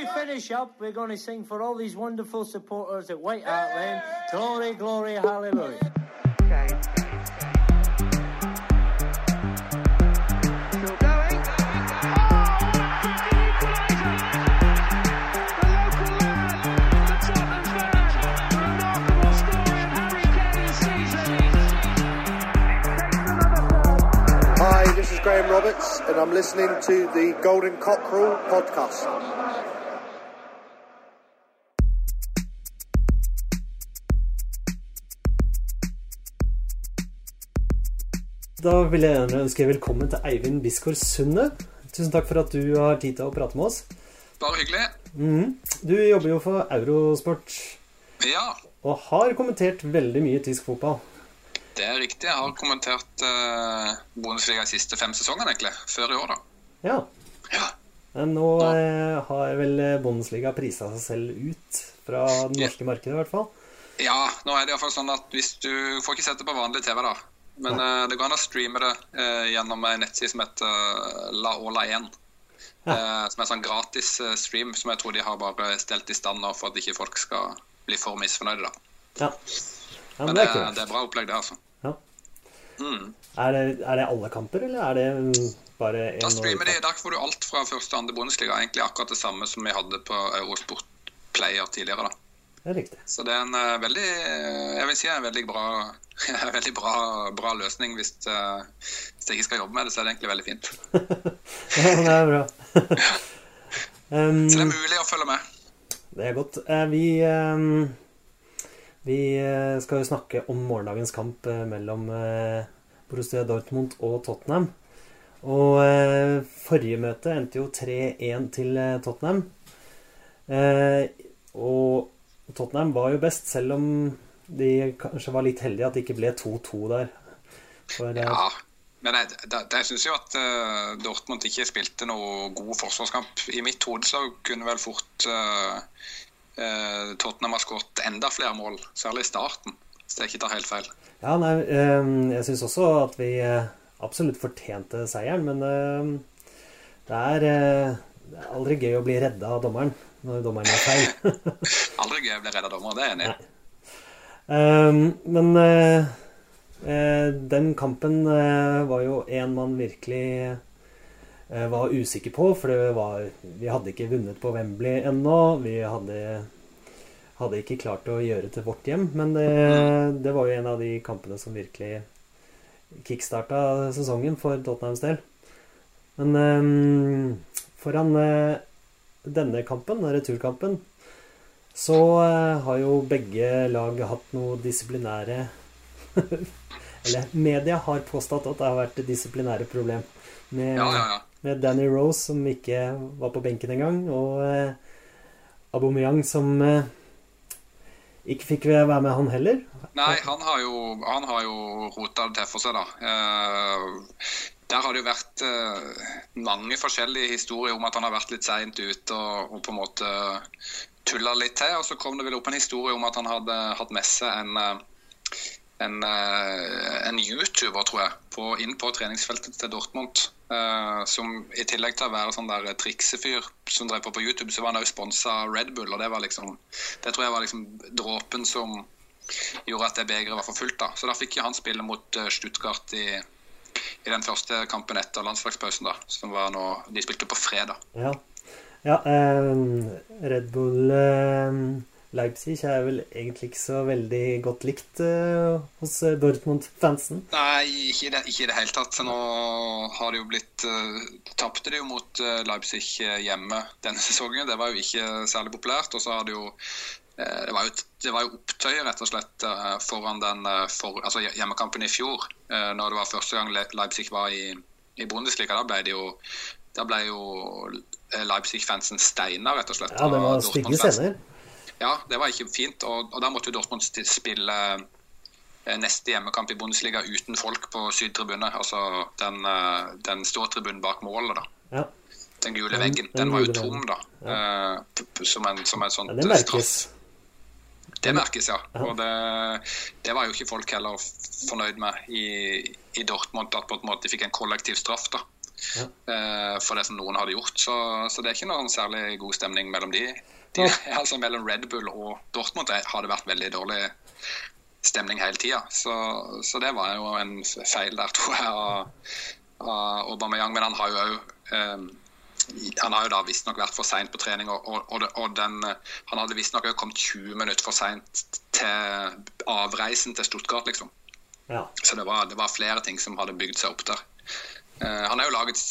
to finish up, we're going to sing for all these wonderful supporters at White Hart Lane. Glory, glory, hallelujah. Still going. Oh, the equaliser! The local lad, the Tottenham fan, the remarkable story of Harry Kane's season. Hi, this is Graham Roberts, and I'm listening to the Golden Cockerel podcast. Da vil jeg gjerne ønske velkommen til Eivind Bisgaard Sunde. Tusen takk for at du har tid til å prate med oss. Bare hyggelig. Du jobber jo for Eurosport Ja, og har kommentert veldig mye tysk fotball. det er riktig. Jeg har kommentert uh, Bundesliga de siste fem sesongene, egentlig. Før i år, da. Ja. Ja. Men nå eh, har vel Bundesliga prisa seg selv ut fra det norske markedet, i hvert fall. ja, nå er det iallfall sånn at hvis du får ikke sett det på vanlig TV, da. Men uh, det går an å streame det uh, gjennom en nettside som heter eh, La Ola 1. Eh, som er en sånn gratis eh, stream som jeg tror de har bare stelt i stand nå for at ikke folk skal bli for misfornøyde. Ja. ja Men men det, er det er bra opplegg, det, altså. Ja. Mm. Er, det, er det alle kamper, eller er det mm, bare én Da streamer de, Der får du alt fra første og andre Bundesliga. Egentlig akkurat det samme som vi hadde på Eurosport Player tidligere. da. Det er riktig. Så det er en uh, veldig Jeg vil si en veldig bra, veldig bra, bra løsning. Hvis, uh, hvis jeg ikke skal jobbe med det, så er det egentlig veldig fint. Ja, det er bra. um, Så det er mulig å følge med. Det er godt. Uh, Vi, eh, vi eh, skal jo snakke om morgendagens kamp eh, mellom eh, Borussia Dortmund og Tottenham. Og eh, forrige møte endte jo 3-1 til eh, Tottenham. Eh, Og Tottenham var jo best, selv om de kanskje var litt heldige at det ikke ble 2-2 der. For, eh, Ja, men jeg, det, det, jeg syns jo at uh, Dortmund ikke spilte noe god forsvarskamp. I mitt hode så kunne vel fort uh, uh, Tottenham ha skåret enda flere mål, særlig i starten. Hvis jeg ikke tar helt feil. Ja, nei, jeg syns også at vi absolutt fortjente seieren, men det er, det er aldri gøy å bli redda av dommeren når dommeren gjør feil. Aldri gøy å bli redd av dommer, det er jeg enig i. Eh, men uh, uh, den kampen uh, var jo en man virkelig var usikker på, for det var, vi hadde ikke vunnet på Wembley ennå. Vi hadde, hadde ikke klart å gjøre til vårt hjem, men det, det var jo en av de kampene som virkelig kickstarta sesongen for Tottenhams del. Men eh, foran denne kampen, returkampen, så eh, har jo begge lag hatt noe disiplinære Eller media har påstått at det har vært disiplinære problem med, Ja, ja, ja. med Danny Rose, som ikke var på benken engang, og eh, Aubameyang, som eh, ikke fikk være med, han heller. Nei, han har jo, han har jo rota det til for seg, da. Eh, der har det jo vært eh, mange forskjellige historier om at han har vært litt seint ute og, og på en måte tulla litt til. Og så kom det vel opp en historie om at han hadde hatt med seg en, eh, en, eh, en YouTuber, tror jeg, på, inn på treningsfeltet til Dortmund. Uh, som i tillegg til å være sånn der triksefyr som drev på på YouTube, så var han òg sponsa Red Bull. Og det var liksom Det tror jeg var liksom dråpen som gjorde at det begeret var for fullt. da. Så da fikk han spille mot Stuttgart i, i den første kampen etter landslagspausen, da, som var nå De spilte på fredag. Ja, ja eh, Red Bull eh, Leipzig er vel egentlig ikke så veldig godt likt eh, hos eh, Dortmund-fansen. Nei, ikke i det, ikke det hele tatt. Nå har det jo blitt uh, Tapte de jo mot eh, Leipzig hjemme denne sesongen. Det var jo ikke særlig populært. Og så har det jo det var, jo, det var jo opptøyer rett og slett foran den for, altså hjemmekampen i fjor. når det var første gang Leipzig var i, i Bundesliga. Da ble det jo da ble jo Leipzig-fansen steina, rett og slett. Ja, det var stygge scener. Ja, det var ikke fint. Og, og da måtte jo Dortmund spille eh, neste hjemmekamp i Bundesliga uten folk på sydtribune. Altså den, eh, den ståtribunen bak målet, da. Ja. Den gule veggen. den Den var jo tom, da. eh, p- Som en, som en sånn ja det merkes. Det merkes, ja. Ja. Og det, det var jo ikke folk heller fornøyd med i, i Dortmund, at på en måte de fikk en kollektiv straff. da. Ja. eh, for det som noen hadde gjort. Så, så det er ikke noen særlig god stemning mellom de. de altså Mellom Red Bull og Dortmund har det vært veldig dårlig stemning hele tida. Så, så det var jo en feil der, tror jeg, av, av Aubameyang. Men han har jo òg han har jo da visstnok vært for seint på trening, og, og, og, den, eh, han hadde visstnok kommet 20 minutter for seint til avreisen til Stuttgart, liksom. Ja. Så det var, det var flere ting som hadde bygd seg opp der. Eh, han er jo lagets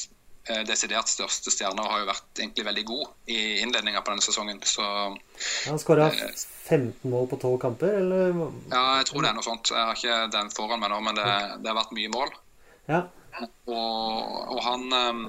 eh, desidert største stjerne og har jo vært egentlig veldig god i innledninga på denne sesongen. Så Han skåra 15 mål på 12 kamper, eller? ja, jeg tror det er noe sånt. Jeg har ikke den foran meg nå, men det, det har vært mye mål. Ja. Og, og han ehm,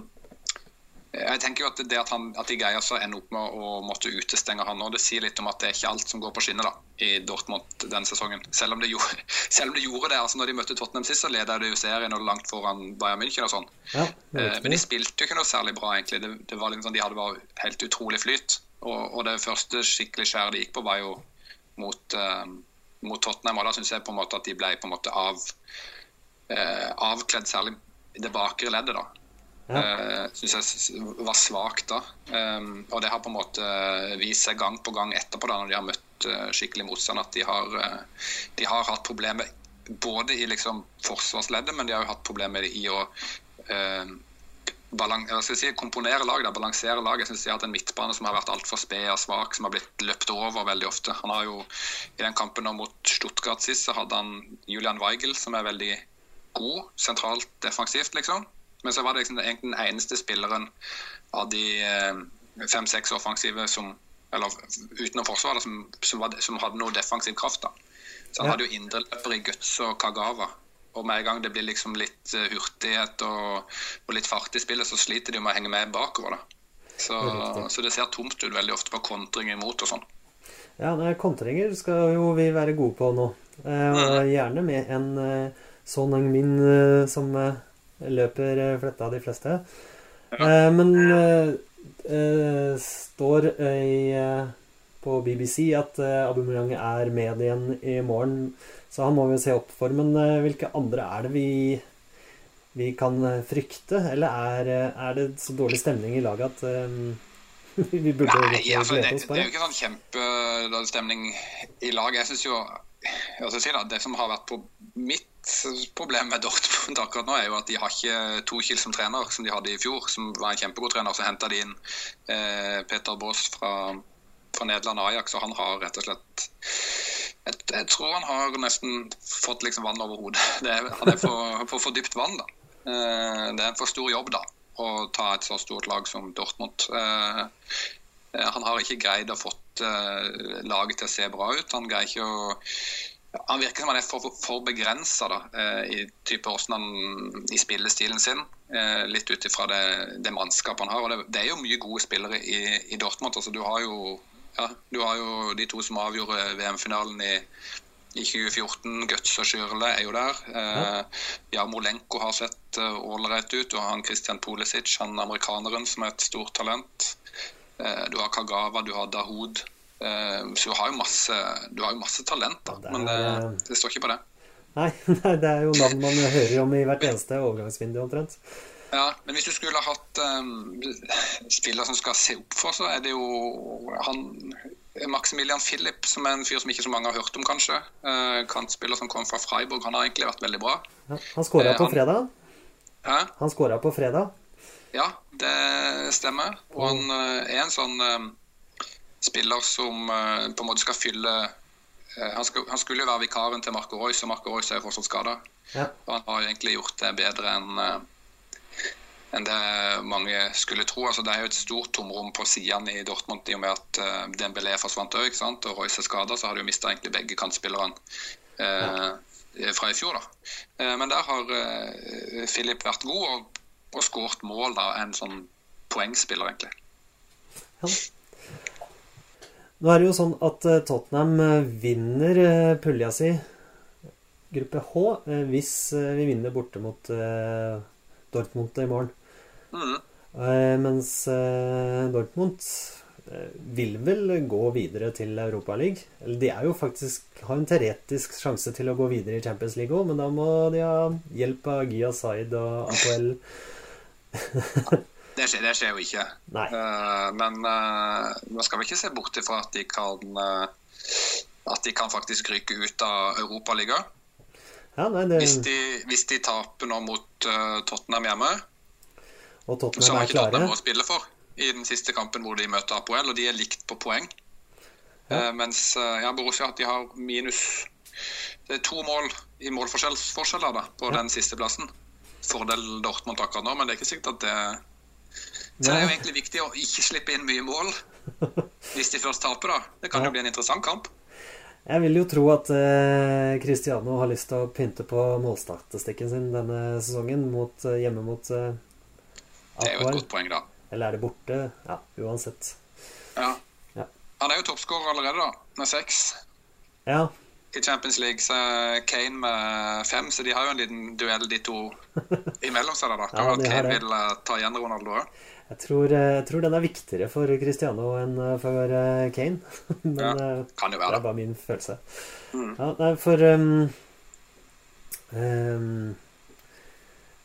Jeg tenker jo at det at, han, at de greier så å ende opp med å måtte utestenge han nå, det sier litt om at det er ikke alt som går på skinner da, i Dortmund denne sesongen. Selv om det gjorde, selv om det, gjorde det. altså Når de møtte Tottenham sist, så leda de jo serien og langt foran Bayern München og sånn. ja Eh, Men de spilte jo ikke noe særlig bra, egentlig. Det, det var liksom sånn, De hadde bare helt utrolig flyt. Og, og det første skikkelig skjæret de gikk på, var jo mot, eh, mot Tottenham. Og da syns jeg på en måte at de ble på en måte av, eh, avkledd, særlig i det bakre leddet. da. Ja. Uh, synes jeg var svakt da. Um, og det har på en måte vist seg gang på gang etterpå, da, når de har møtt eh, skikkelig motstand, at de har, eh, de har hatt problemer både i liksom forsvarsleddet, men de har jo hatt problemer i å eh, si, komponere lag, da, balansere lag. Jeg synes de har hatt en midtbane som har vært altfor sped og svak, som har blitt løpt over veldig ofte. Han har jo, I den kampen mot Stuttgart sist, så hadde han Julian Weigel, som er veldig god sentralt defensivt, liksom. Men så var det liksom egentlig den eneste spilleren av de eh, fem-seks offensive som eller utenom forsvaret som, som, var, som hadde noe defensiv kraft. da. Så han Ja. hadde jo indreløper i Guts og Kagawa. Og med en gang det blir liksom litt eh, hurtighet og, og litt fart i spillet, så sliter de med å henge med bakover. da. Så, det, så det ser tomt ut veldig ofte på kontring imot og sånn. Ja, nei, kontringer skal jo vi være gode på nå. Eh, og gjerne med en eh, sånn en min eh, som eh, løper eh, fletta de fleste. Eh, men står eh, i, eh, på BBC at eh, Aubameyang er med igjen i morgen, så han må vi se opp for. Men eh, hvilke andre er det vi vi kan eh, frykte, eller er, eh, er det så dårlig stemning i laget at eh, vi burde Nei, altså, det, det er jo ikke sånn kjempedårlig stemning i laget. Jeg synes jo da, Det som har vært på mitt problem med Dortmund akkurat nå, er jo at de har ikke Tuchel som trener, som de hadde i fjor, som var en kjempegod trener. Så henta de inn eh, Peter Baas fra, fra Nederland Ajax, og han har rett og slett jeg, jeg tror han har nesten fått liksom vann over hodet. Det er, han er på for, for dypt vann, da. Eh, det er en for stor jobb, da, å ta et så stort lag som Dortmund. Eh, eh, han har ikke greid å fått eh, laget til å se bra ut. Han greier ikke å han virker som han er for, for, for begrensa i type hvordan han i spillestilen sin. Eh, litt ut ifra det, det mannskapet han har. og Det, det er jo mye gode spillere i, i Dortmund. altså Du har jo ja, du har jo de to som avgjorde VM-finalen i, i 2014. Götze og Schürle er jo der. Eh, Jarmolenko har sett eh, ålreit ut. Du har han Christian Pulisic, han amerikaneren som er et stort talent. Eh, du har Kagawa, du har Dahoud. Eh, så du har jo masse, du har jo masse talent, da. Ja, men det, det står ikke på det. Nei, det er jo navn man hører om i hvert eneste overgangsvindu omtrent. Ja, men hvis du skulle ha hatt um, spiller som skal se opp for, så er det jo han Maximilian Philip, som er en fyr som ikke så mange har hørt om, kanskje. Uh, kantspiller som kom fra Freiburg. Han har egentlig vært veldig bra. Ja, han skåra uh, på fredag. Hæ? Han skåra på fredag. Ja, det stemmer. Og han uh, er en sånn spiller som uh, på en måte skal fylle uh, han, skal, han skulle jo være vikaren til Marco Reus, og Marco Reus er fortsatt skada. Ja. Og han har jo egentlig gjort det bedre enn eh, enn det mange skulle tro. Altså, det er jo et stort tomrom på sidene i Dortmund i og med at uh, Dembélé forsvant òg, og Royce er skada, så har de jo mista egentlig begge kantspillerne eh, fra i fjor. da. Eh, men der har eh, Philip vært god og, og skåret mål, da, en sånn poengspiller, egentlig. Ja. Nå er det jo sånn at eh, Tottenham eh, vinner eh, pulja si, gruppe H, hvis vi vinner borte mot Dortmund i morgen. Eh, Mens Dortmund vil vel gå videre til Europaligaen. Eller de er jo faktisk har en teoretisk sjanse til å gå videre i Champions League òg, men da må de ha hjelp av Gia Zaid og Apoel Det skjer, det skjer jo ikke. Eh, men uh, nå skal vi ikke se bort ifra at de kan eh, At de kan faktisk ryke ut av Europaligaen. Ja, nei, det, Hvis, de, hvis de taper nå mot uh, Tottenham hjemme, og så har ikke Tottenham noe å spille for i den siste kampen hvor de møter Apoel, og de er likt på poeng. Ja. Uh, mens uh, ja, Borussia de har minus Det er to mål i målforskjeller på Ja. den siste plassen. Fordel Dortmund akkurat nå, men det er ikke sikkert at det Så det er jo egentlig viktig å ikke slippe inn mye mål hvis de først taper, da. Det kan jo bli en interessant kamp. Jeg vil jo tro at eh, Cristiano har lyst til å pynte på målstatistikken sin denne sesongen mot, eh, hjemme mot eh, Det er jo et godt poeng, da. Eller er det borte? Ja, uansett. Ja. Ja. Han er jo toppskårer allerede, da, med seks. Ja, I Champions League så er Kane med fem, så de har jo en liten duell, de to imellom seg. da. da. Kan ja, Kane vil eh, ta igjen Ronaldo òg. Jeg tror, eh, jeg tror den er viktigere for Cristiano enn eh, for eh, Kane. Men Ja. Kan jo det være er det. bare min følelse. Mm. Ja, nei, for um, um,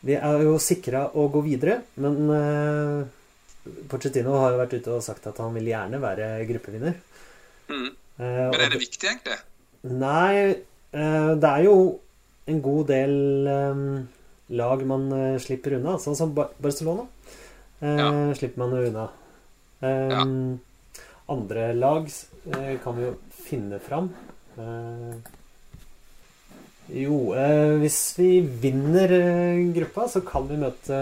Vi er jo sikra å gå videre, men uh, Pochettino har jo vært ute og sagt at han vil gjerne være gruppevinner. Mm. Men er det viktig, egentlig? Nei, uh, det er jo en god del um, lag man slipper unna, sånn som Bar Barcelona. Eh, Ja. Slipper man jo unna. Ja. Andre lag eh, kan vi jo finne fram. Eh, jo, eh, hvis vi vinner eh, gruppa, så kan vi møte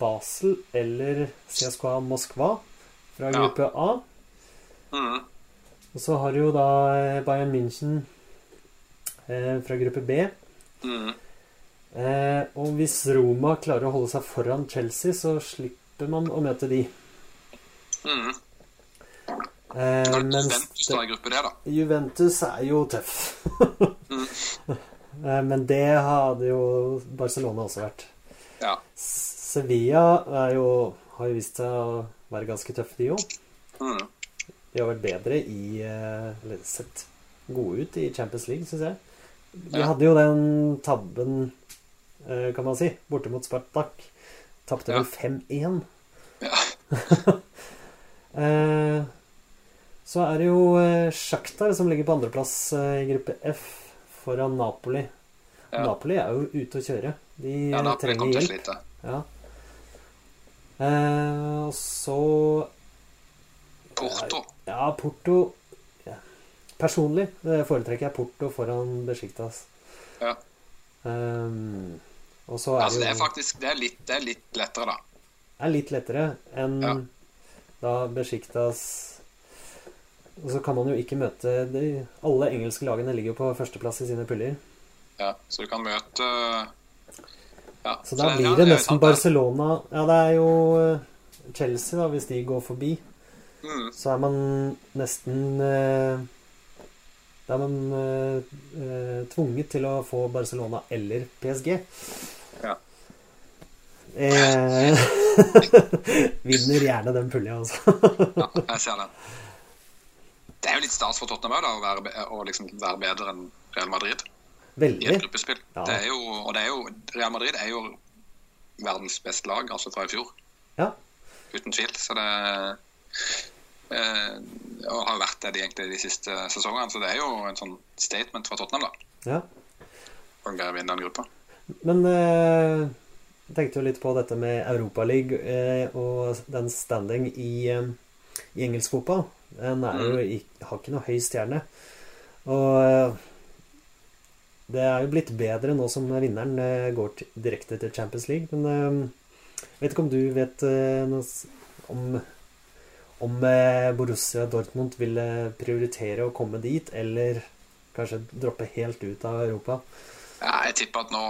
Basel eller CSKA Moskva fra gruppe A. Mm. Og så har du jo da eh, Bayern München eh, fra gruppe B. Mm. Eh, og hvis Roma klarer å holde seg foran Chelsea, så slipper man å møte de. Mm. Eh, mens Juventus i gruppe det, da. Juventus er jo tøff. eh, men det hadde jo Barcelona også vært. Ja. Sevilla jo, har jo vist seg å være ganske tøffe, de òg. Mm. De har vært bedre i eh, Eller sett gode ut i Champions League, syns jeg. De hadde jo den tabben, eh, kan man si, borte mot Spartak. Tapte vel 5-1. Ja. Eh, så er det jo Sjaktar Shakhtar som ligger på andreplass eh, i gruppe F foran Napoli. Ja. Napoli er jo ute å kjøre. De ja, Napoli trenger kommer til å hjelp. slite. Ja. Eh, og så Porto. Ja, Porto ja. Personlig eh, foretrekker jeg Porto foran Besjiktas. Ja. Um, Altså, det er faktisk det er litt, det er litt lettere, da. Det er litt lettere enn Ja. da Besjiktas Og så kan man jo ikke møte de, Alle engelske lagene ligger jo på førsteplass i sine puller. Ja, så du kan møte ja, Så da blir det nesten. Barcelona Ja, det er jo eh, Chelsea, da, hvis de går forbi. Mm. Så er man nesten eh, Da er man eh, tvunget til å få Barcelona eller PSG. Eh, vinner gjerne den pulja, altså. Ja, jeg ser den. Det er jo litt stas for Tottenham da, å, være, å liksom være bedre enn Real Madrid i et gruppespill. Ja. Det jo, og det er jo, Real Madrid er jo verdens beste lag, altså fra i fjor. Ja. Uten tvil. Så det eh, og har vært det de egentlig de siste sesongene. Så det er jo en sånn statement fra Tottenham, da. ja. Å vinne den gruppa. Men eh, jeg tenkte jo litt på dette med Europaligaen eh, og den standing i, eh, i engelsk fotball. Den jo ikke, har ikke noe høy stjerne. Og eh, det er jo blitt bedre nå som vinneren går direkte til Champions League. Men jeg vet ikke om du vet noe om om Borussia Dortmund ville prioritere å komme dit, eller kanskje droppe helt ut av Europa? Ja, jeg tipper at nå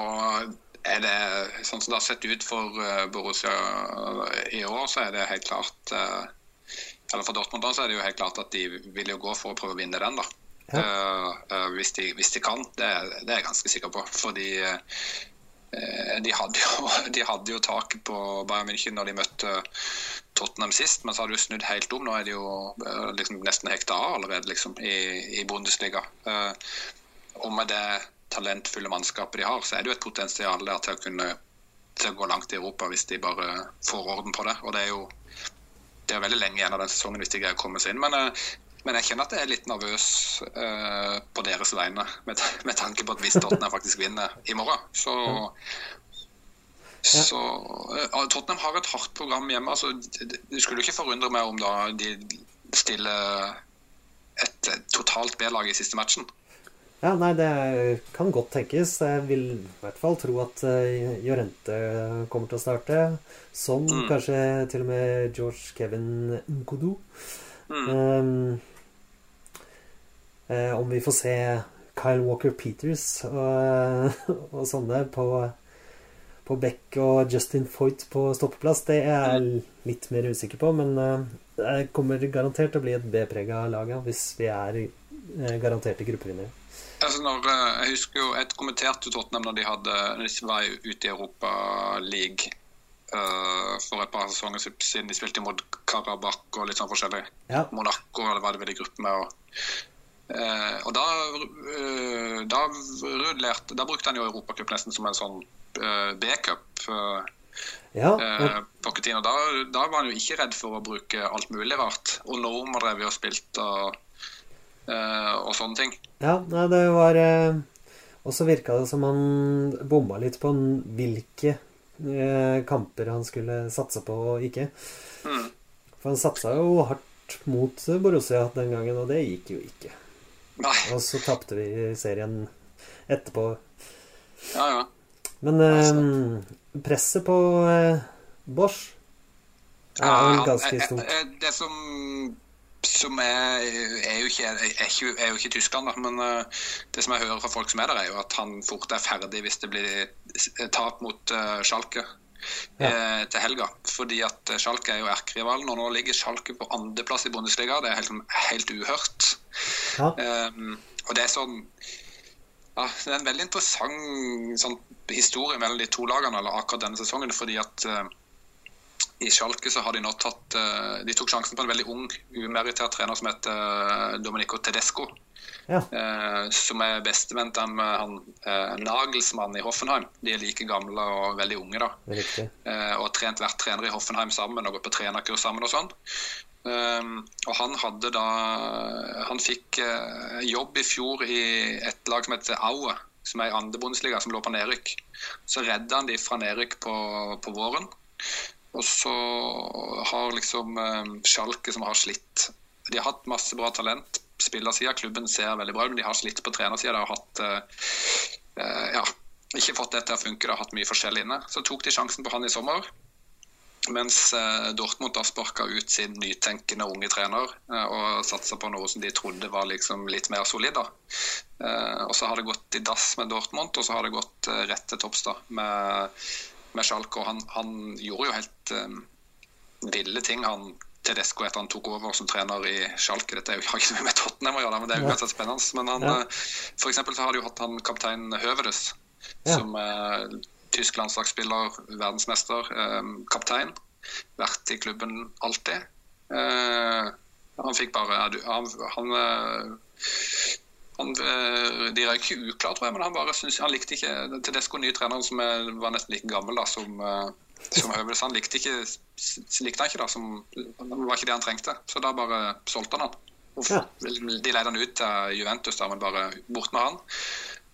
er det sånn som det har sett ut for eh, Borussia i år, så er det helt klart eh, Eller for Dortmund da, så er det jo helt klart at de vil jo gå for å prøve å vinne den, da. Ja. Eh, eh, hvis, de, hvis de kan. Det, det er jeg ganske sikker på. Fordi eh, de, hadde jo, de hadde jo taket på Bayern München når de møtte Tottenham sist, men så har det jo snudd helt om. Nå er de jo eh, liksom nesten hekta av allerede liksom, i, i Bundesliga. Eh, og med det talentfulle mannskapet de har, så er det jo et potensial der til å kunne til å gå langt i Europa hvis de bare får orden på det. Og det er jo det er veldig lenge igjen av den sesongen hvis de greier å komme seg inn. Men, eh, men jeg kjenner at jeg er litt nervøs eh, på deres vegne, med, med tanke på at hvis Tottenham faktisk vinner i morgen, så så eh, Tottenham har et hardt program hjemme. altså Det skulle ikke forundre meg om da de stiller et totalt B-lag i siste matchen. Ja, nei, det kan godt tenkes. Jeg vil i hvert fall tro at uh, Jorente kommer til å starte. Sånn Mm. kanskje til og med George Kevin Nkodo. Mm. Um, uh, om vi får se Kyle Walker Peters og, og sånne på, på Beck og Justin Foyt på stoppeplass, det er jeg litt mer usikker på. Men uh, det kommer garantert til å bli et B-prega lag hvis vi er eh, garanterte gruppevinnere. Altså når, eh, jeg husker jo Jeg kommenterte til Tottenham når de, hadde, når de var ute i Europa League uh, for et par sesonger siden de spilte mot Karabakh og litt sånn forskjellig. Ja. Monaco eller hva det var i gruppe med. Og, uh, og da, uh, da, rullerte, da brukte han jo Europacup nesten som en sånn B-cup. Ja, eh. Da, da var han jo ikke redd for å bruke alt mulig rart. Og Norma drev jo og spilte og, og sånne ting. ja nei, det var eh, Og så virka det som han bomma litt på hvilke eh, kamper han skulle satse på og ikke. Mm. For han satsa jo hardt mot Borussia den gangen, og det gikk jo ikke. Nei, Og så tapte vi serien etterpå. ja, ja. Men eh, presset på eh, Bosch er Ja, ganske eh, stort. eh, Det som, som er, er, jo ikke, er, ikke, er jo ikke Tyskland, da, men uh, det som jeg hører fra folk som er der, er jo at han fort er ferdig hvis det blir tap mot uh, Schalke ja. til helga. Fordi at eh, Schalke er jo erkerivalen, og nå ligger Schalke på andreplass i Bundesliga. Det er helt, helt uhørt. Ja. Um, og det er sånn ja, Det er en veldig interessant sånn, historie mellom de to lagene eller akkurat denne sesongen. fordi at eh, i Schalke så har de nå tatt eh, De tok sjansen på en veldig ung, umeritert trener som heter eh, Domenico Tedesco. Ja. eh, som er bestevenn med han Nagelsmann i Hoffenheim. De er like gamle og veldig unge. da Riktig. Og har trent hvert trener i Hoffenheim sammen og gått på trenerkurs sammen og sånn. Um, og han hadde da Han fikk jobb i fjor i et lag som heter Aue, som er i andre bondesliga, som lå på nedrykk. Så redda han de fra nedrykk på, på våren. Og så har liksom eh, Schalke, som har slitt De har hatt masse bra talent. Spillersida, klubben ser veldig bra ut, men de har slitt på trenersida. De har hatt eh, eh, ja, ikke fått det til å funke. De har hatt mye forskjell inne. Så tok de sjansen på han i sommer. Mens eh, Dortmund da sparka ut sin nytenkende unge trener eh, og satsa på noe som de trodde var liksom litt mer solid. da. Og så har det gått i dass med Dortmund, og så har det gått rett til topps med, med Schalke. Og han, han gjorde jo helt um, ville ting, han Tedesco, etter han tok over som trener i Schalke. Dette er jo, har ikke så mye med Tottenham å gjøre, men det er jo uansett spennende. Men han, Ja. eh, for eksempel så har de jo hatt han kaptein Høvedes, Ja. som er tysk landslagsspiller, verdensmester, eh, kaptein. Vært i klubben alltid. Eh, han fikk bare Han, han, eh, han eh, De røyk ikke uklar, tror jeg, men han bare synes, han likte ikke Tedesco, nye treneren, som er, var nesten like gammel da, som, eh, som Høvedes. Han likte, ikke, likte han ikke da, som, det var ikke det han trengte. Så da bare solgte han han. Ja. De leide han ut til Juventus, da, men bare bort med han.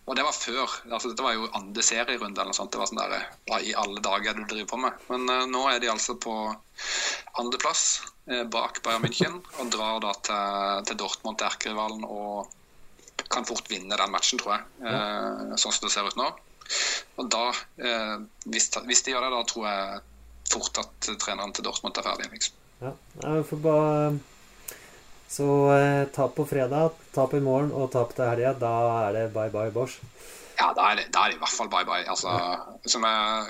Og det var før. altså Dette var jo andre serierunde. eller noe sånt. Det var sånn der, Hva i alle dager er du driver på med? Men uh, nå er de altså på andreplass eh, bak Bayern München og drar da til, til Dortmund, til erkerivalen, og kan fort vinne den matchen, tror jeg. Ja. sånn som det ser ut nå. Og da, eh, hvis, hvis de gjør det, da tror jeg fort at treneren til Dortmund er ferdig. liksom. Ja. Vi får bare Så eh, tap på fredag, tap i morgen og tap til helga. Da er det bye bye Bosch. Ja, da er, det, da er det i hvert fall bye-bye. Altså, som er,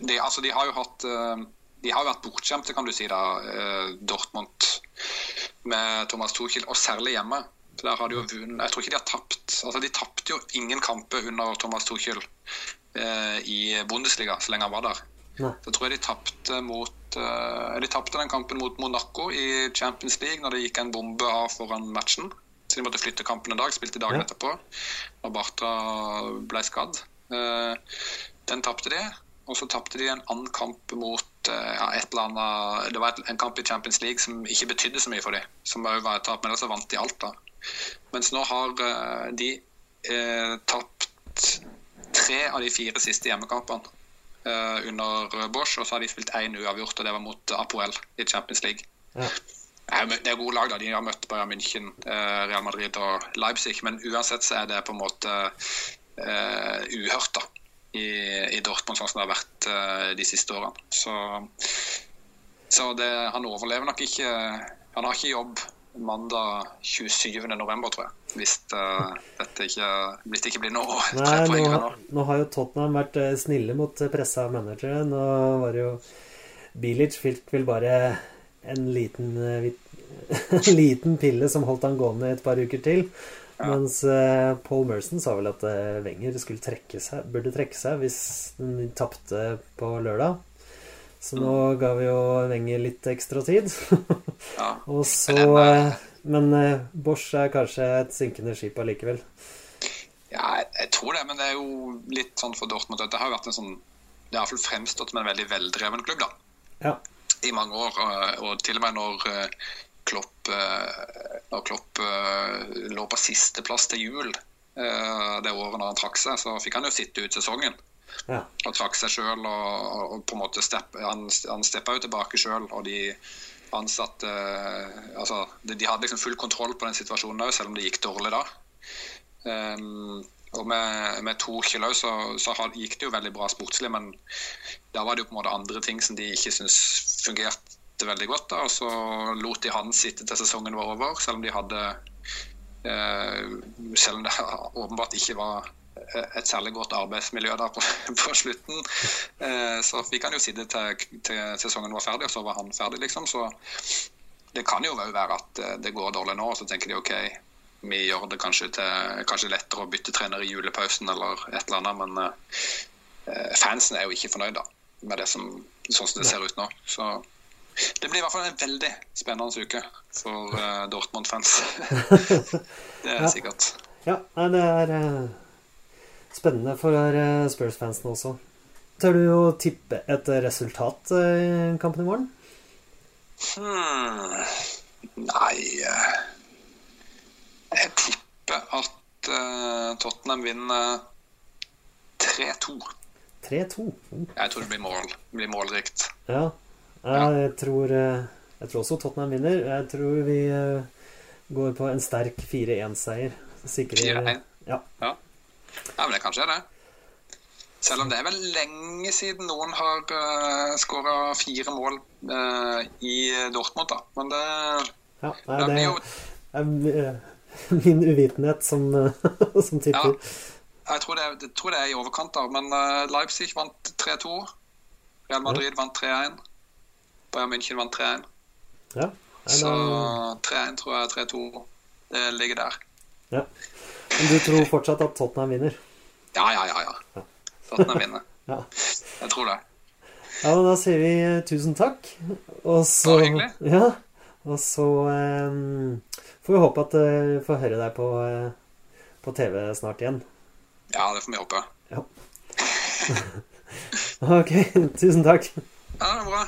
de, altså, de har jo hatt eh, De har jo vært bortskjemte, kan du si, da, eh, Dortmund med Thomas Tuchel, og særlig hjemme. Der har de jo vunnet Jeg tror ikke de har tapt Altså, de tapte jo ingen kamper under Thomas Tuchel eh, i Bundesliga så lenge han var der. Nei. Så tror jeg de tapte mot eh, De tapte den kampen mot Monaco i Champions League når det gikk en bombe av foran matchen. Så de måtte flytte kampen en dag. Spilte dagen Ja. etterpå. Når Bartra ble skadd. Eh, den tapte de. og så tapte de en annen kamp mot eh, ja, et eller annet Det var en kamp i Champions League som ikke betydde så mye for dem. Som òg var et tap, men ellers vant de alt, da. Mens nå har eh, de eh, tapt tre av de fire siste hjemmekampene eh, under Bosch, og så har de spilt én uavgjort, og det var mot Apoel i Champions League. Ja. Det er gode lag, da. De har møtt Bayern München, eh, Real Madrid og Leipzig. Men uansett så er det på en måte eh, uhørt da, i, i Dortmund, sånn som det har vært eh, de siste årene. Så, så det, han overlever nok ikke Han har ikke jobb mandag 27. november, tror jeg. Hvis, uh, dette ikke, hvis det ikke blir noe Nei, tre nå, poeng har- nå har jo Tottenham vært eh, snille mot eh, pressa managere. Nå var det jo Bilic fikk vel bare en liten, en liten pille som holdt han gående et par uker til. Mens eh, Paul Merson sa vel at Wenger skulle trekke seg, burde trekke seg hvis den tapte på lørdag. Så nå ga vi jo Wenger litt ekstra tid. Ja. Og så Men eh, Bosch er kanskje et synkende skip allikevel. Ja, jeg, tror det, men det er jo litt sånn for Dortmund at det har vært en sånn Det har iallfall fremstått som en veldig veldreven klubb, da. Ja. i mange år. Og, til og med når eh, Klopp, eh, når Klopp lå på sisteplass til jul det året når han trakk seg, så fikk han jo sitte ut sesongen. Ja. Og trakk seg sjøl og, og på en måte stepp, Han, han steppa jo tilbake sjøl, og de ansatte Altså, de, de hadde liksom full kontroll på den situasjonen òg, selv om det gikk dårlig da. Um, og med, med Torkjell òg, så, så gikk det jo veldig bra sportslig, men da var det jo på en måte andre ting som de ikke syntes fungerte veldig godt. da, Og så lot de han sitte til sesongen var over, selv om de hadde eh, Selv om det åpenbart ikke var eh, et særlig godt arbeidsmiljø der på, på slutten, eh, så vi kan jo sitte til, til sesongen var ferdig, og så var han ferdig, liksom. Så det kan jo være at eh, det går dårlig nå, og så tenker de OK, vi gjør det kanskje, til, kanskje lettere å bytte trener i julepausen eller et eller annet, men eh, fansen er jo ikke fornøyd da, med det som, sånn som det ser ut nå. Så det blir i hvert fall en veldig spennende uke for eh, Dortmund-fans. det er Ja. sikkert. Ja, det er eh, spennende for eh, Spurs-fansen også. Tør du å tippe et resultat eh, i kampen i morgen? Hmm. Nei eh, Jeg tipper at Tottenham vinner 3-2. 3-2. Oh. Jeg tror det blir mål. Det blir målrikt. Ja. jeg tror Jeg tror også Tottenham vinner. Jeg tror vi går på en sterk 4-1-seier. Sikrer 4-1. Ja. Ja. Ja, men det kanskje er det. Selv om det er vel lenge siden noen har uh, skåra fire mål uh, i Dortmund, da. Men det, ja nei, det det jo er eh, min uvitenhet som, eh, som tipper. Jeg tror det, jeg tror det er i overkant, da. Men uh, Leipzig vant 3-2. Real Madrid vant 3-1. Bayern München vant 3-1. Ja. Så 3-1 tror jeg 3-2. Ligger der. ja. Men du tror fortsatt at Tottenham vinner? Ja, ja, ja. ja. Tottenham vinner. Ja. Jeg tror det. Ja, men da sier vi eh, tusen takk. Og så Bare hyggelig. Ja. Og så um, får vi håpe at eh, vi får høre deg på, eh, på TV snart igjen. Ja, det får vi håpe. Ja. Ok, tusen takk. Ja, det er bra.